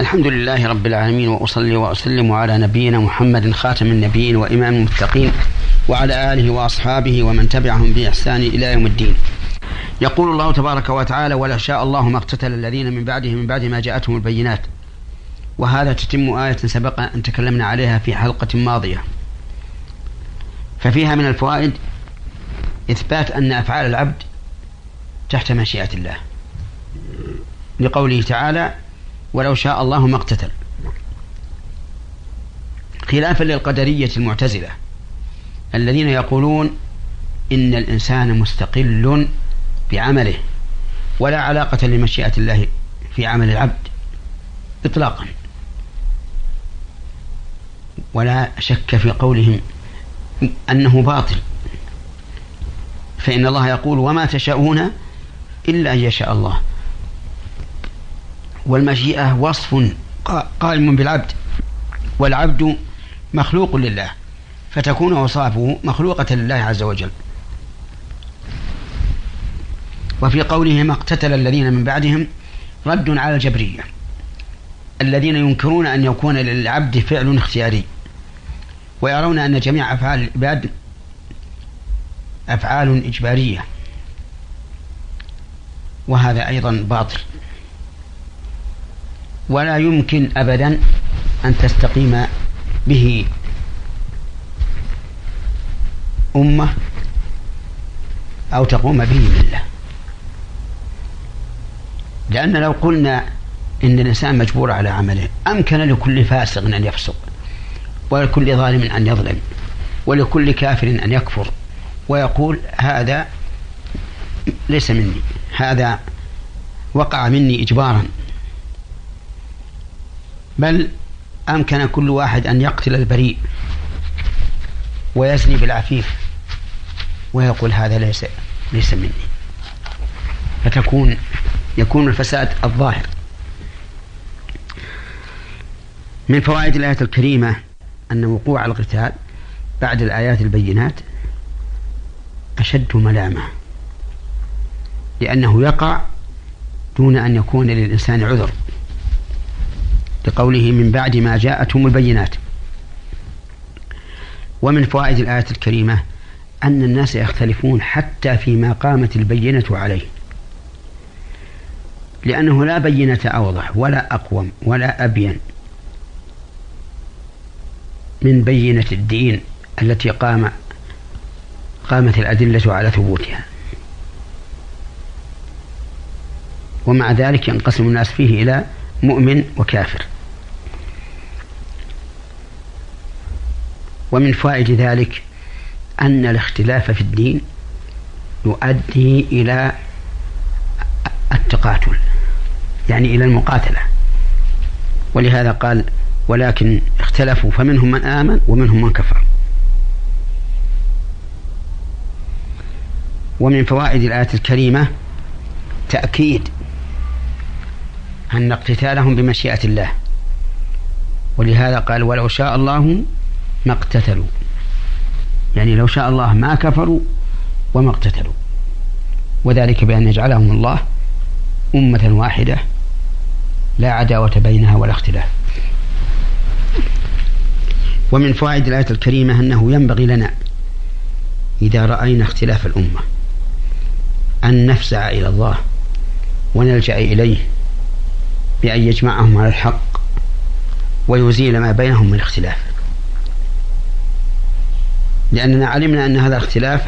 الحمد لله رب العالمين وأصلي وأسلم على نبينا محمد خاتم النبيين وإمام المتقين وعلى آله وأصحابه ومن تبعهم بإحسان إلى يوم الدين. يقول الله تبارك وتعالى: ولا شاء الله ما اقتتل الذين من بعدهم من بعد ما جاءتهم البينات. وهذا تتم آية سبق أن تكلمنا عليها في حلقة ماضية. ففيها من الفوائد إثبات أن أفعال العبد تحت مشيئة الله. لقوله تعالى: ولو شاء الله ما اقتتل. خلافا للقدرية المعتزلة الذين يقولون إن الإنسان مستقل بعمله ولا علاقة لمشيئة الله في عمل العبد إطلاقا. ولا شك في قولهم أنه باطل. فإن الله يقول وما تشاءون إلا أن يشاء الله. والمشيئة وصف قائم بالعبد والعبد مخلوق لله فتكون أوصافه مخلوقة لله عز وجل. وفي قوله ما اقتتل الذين من بعدهم رد على الجبرية الذين ينكرون أن يكون للعبد فعل اختياري ويرون أن جميع أفعال العباد أفعال إجبارية. وهذا أيضا باطل. ولا يمكن أبدا أن تستقيم به. أمة أو تقوم به ملة لأن لو قلنا إن الإنسان مجبور على عمله أمكن لكل فاسق أن يفسق ولكل ظالم أن يظلم ولكل كافر أن يكفر. ويقول هذا ليس مني هذا وقع مني إجبارا. بل أمكن كل واحد أن يقتل البريء ويزني بالعفيف ويقول هذا ليس ليس مني. فتكون يكون الفساد الظاهر. من فوائد الآية الكريمة أن وقوع القتال بعد الآيات البينات أشد ملامة لأنه يقع دون أن يكون للإنسان عذر. لقوله من بعد ما جاءتهم البينات. ومن فوائد الآية الكريمة أن الناس يختلفون حتى فيما قامت البينة عليه. لأنه لا بينة أوضح ولا أقوم ولا أبين من بينة الدين التي قام قامت الأدلة على ثبوتها. ومع ذلك ينقسم الناس فيه إلى مؤمن وكافر. ومن فوائد ذلك أن الاختلاف في الدين يؤدي إلى التقاتل يعني إلى المقاتلة. ولهذا قال ولكن اختلفوا فمنهم من آمن ومنهم من كفر. ومن فوائد الآية الكريمة تأكيد أن اقتتالهم بمشيئة الله. ولهذا قال ولو شاء الله ما اقتتلوا. يعني لو شاء الله ما كفروا وما اقتتلوا. وذلك بأن يجعلهم الله أمة واحدة لا عداوة بينها ولا اختلاف. ومن فوائد الآية الكريمة أنه ينبغي لنا إذا رأينا اختلاف الأمة أن نفزع إلى الله ونلجأ إليه بأن يجمعهم على الحق ويزيل ما بينهم من اختلاف. لأننا علمنا أن هذا الاختلاف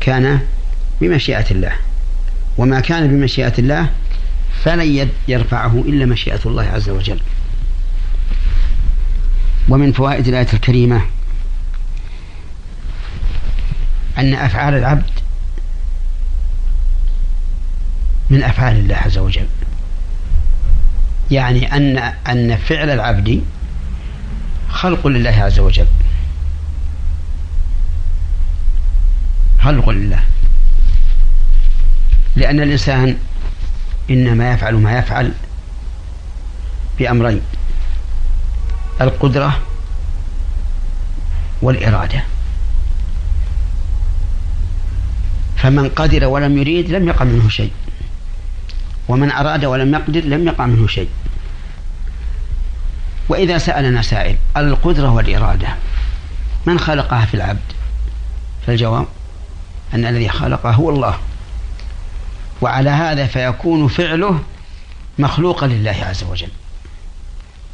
كان بمشيئة الله. وما كان بمشيئة الله فلن يرفعه إلا مشيئة الله عز وجل. ومن فوائد الآية الكريمة أن أفعال العبد من أفعال الله عز وجل. يعني أن أن فعل العبد خلق لله عز وجل. خلق لله لأن الإنسان إنما يفعل ما يفعل بأمرين القدرة والإرادة. فمن قدر ولم يريد لم يقع منه شيء ومن أراد ولم يقدر لم يقع منه شيء. وإذا سألنا سائل القدرة والإرادة من خلقها في العبد؟ فالجواب أن الذي خلقه هو الله. وعلى هذا فيكون فعله مخلوقا لله عز وجل.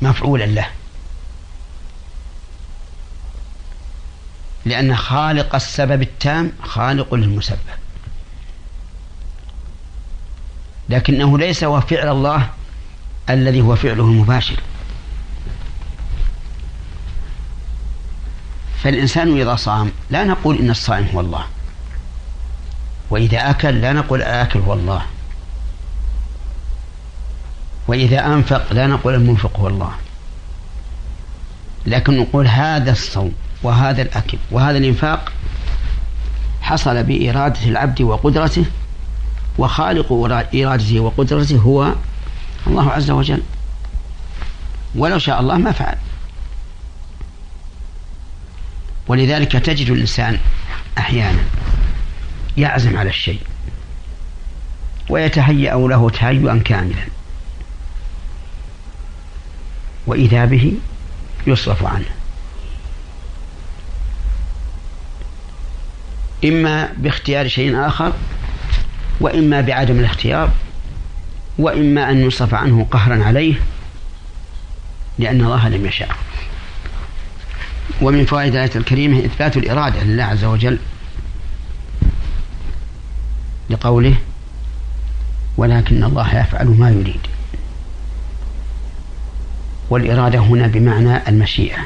مفعولا له. لأن خالق السبب التام خالق للمسبب. لكنه ليس هو فعل الله الذي هو فعله المباشر. فالإنسان إذا صام لا نقول إن الصائم هو الله. وإذا أكل لا نقول آكل هو الله وإذا أنفق لا نقول المنفق هو الله. لكن نقول هذا الصوم وهذا الأكل وهذا الإنفاق حصل بإرادة العبد وقدرته وخالق إرادته وقدرته هو الله عز وجل. ولو شاء الله ما فعل. ولذلك تجد الإنسان أحيانا يعزم على الشيء ويتهيأ له تهيئا كاملا وإذا به يصرف عنه إما باختيار شيء آخر وإما بعدم الاختيار وإما أن يصرف عنه قهرا عليه لأن الله لم يشاء. ومن فوائد الآية الكريمة إثبات الإرادة لله عز وجل لقوله ولكن الله يفعل ما يريد. والإرادة هنا بمعنى المشيئة.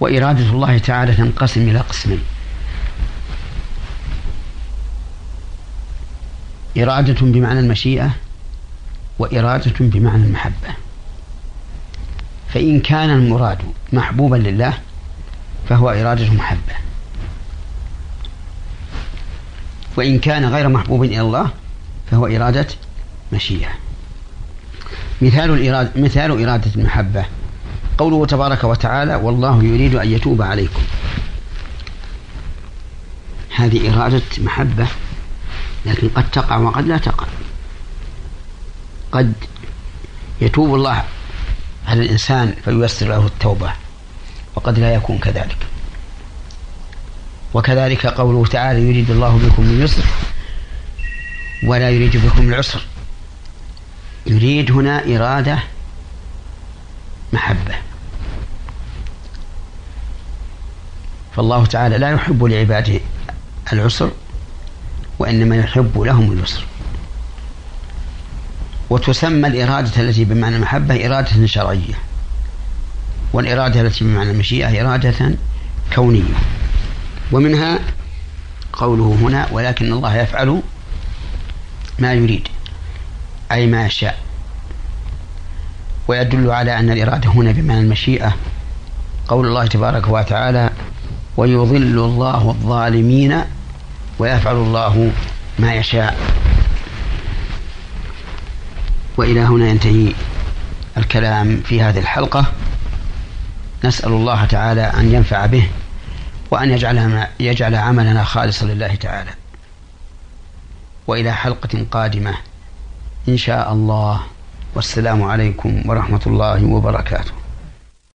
وإرادة الله تعالى تنقسم إلى قسمين. إرادة بمعنى المشيئة وإرادة بمعنى المحبة. فإن كان المراد محبوبا لله فهو إرادة محبة. وإن كان غير محبوب إلى الله فهو إرادة مشيئة. مثال الإرادة مثال إرادة المحبة. قوله تبارك وتعالى والله يريد أن يتوب عليكم. هذه إرادة محبة لكن قد تقع وقد لا تقع. قد يتوب الله على الإنسان فييسر له التوبة وقد لا يكون كذلك. وكذلك قوله تعالى يريد الله بكم اليسر ولا يريد بكم العسر. يريد هنا إرادة محبة. فالله تعالى لا يحب لعباده العسر وإنما يحب لهم اليسر. وتسمى الإرادة التي بمعنى المحبة إرادة شرعية والإرادة التي بمعنى المشيئة إرادة كونية. ومنها قوله هنا ولكن الله يفعل ما يريد أي ما يشاء. ويدل على أن الإرادة هنا بمعنى المشيئة قول الله تبارك وتعالى ويضل الله الظالمين ويفعل الله ما يشاء. وإلى هنا ينتهي الكلام في هذه الحلقة. نسأل الله تعالى أن ينفع به. وأن يجعل يجعل عملنا خالصا لله تعالى. وإلى حلقة قادمة. إن شاء الله. والسلام عليكم ورحمة الله وبركاته.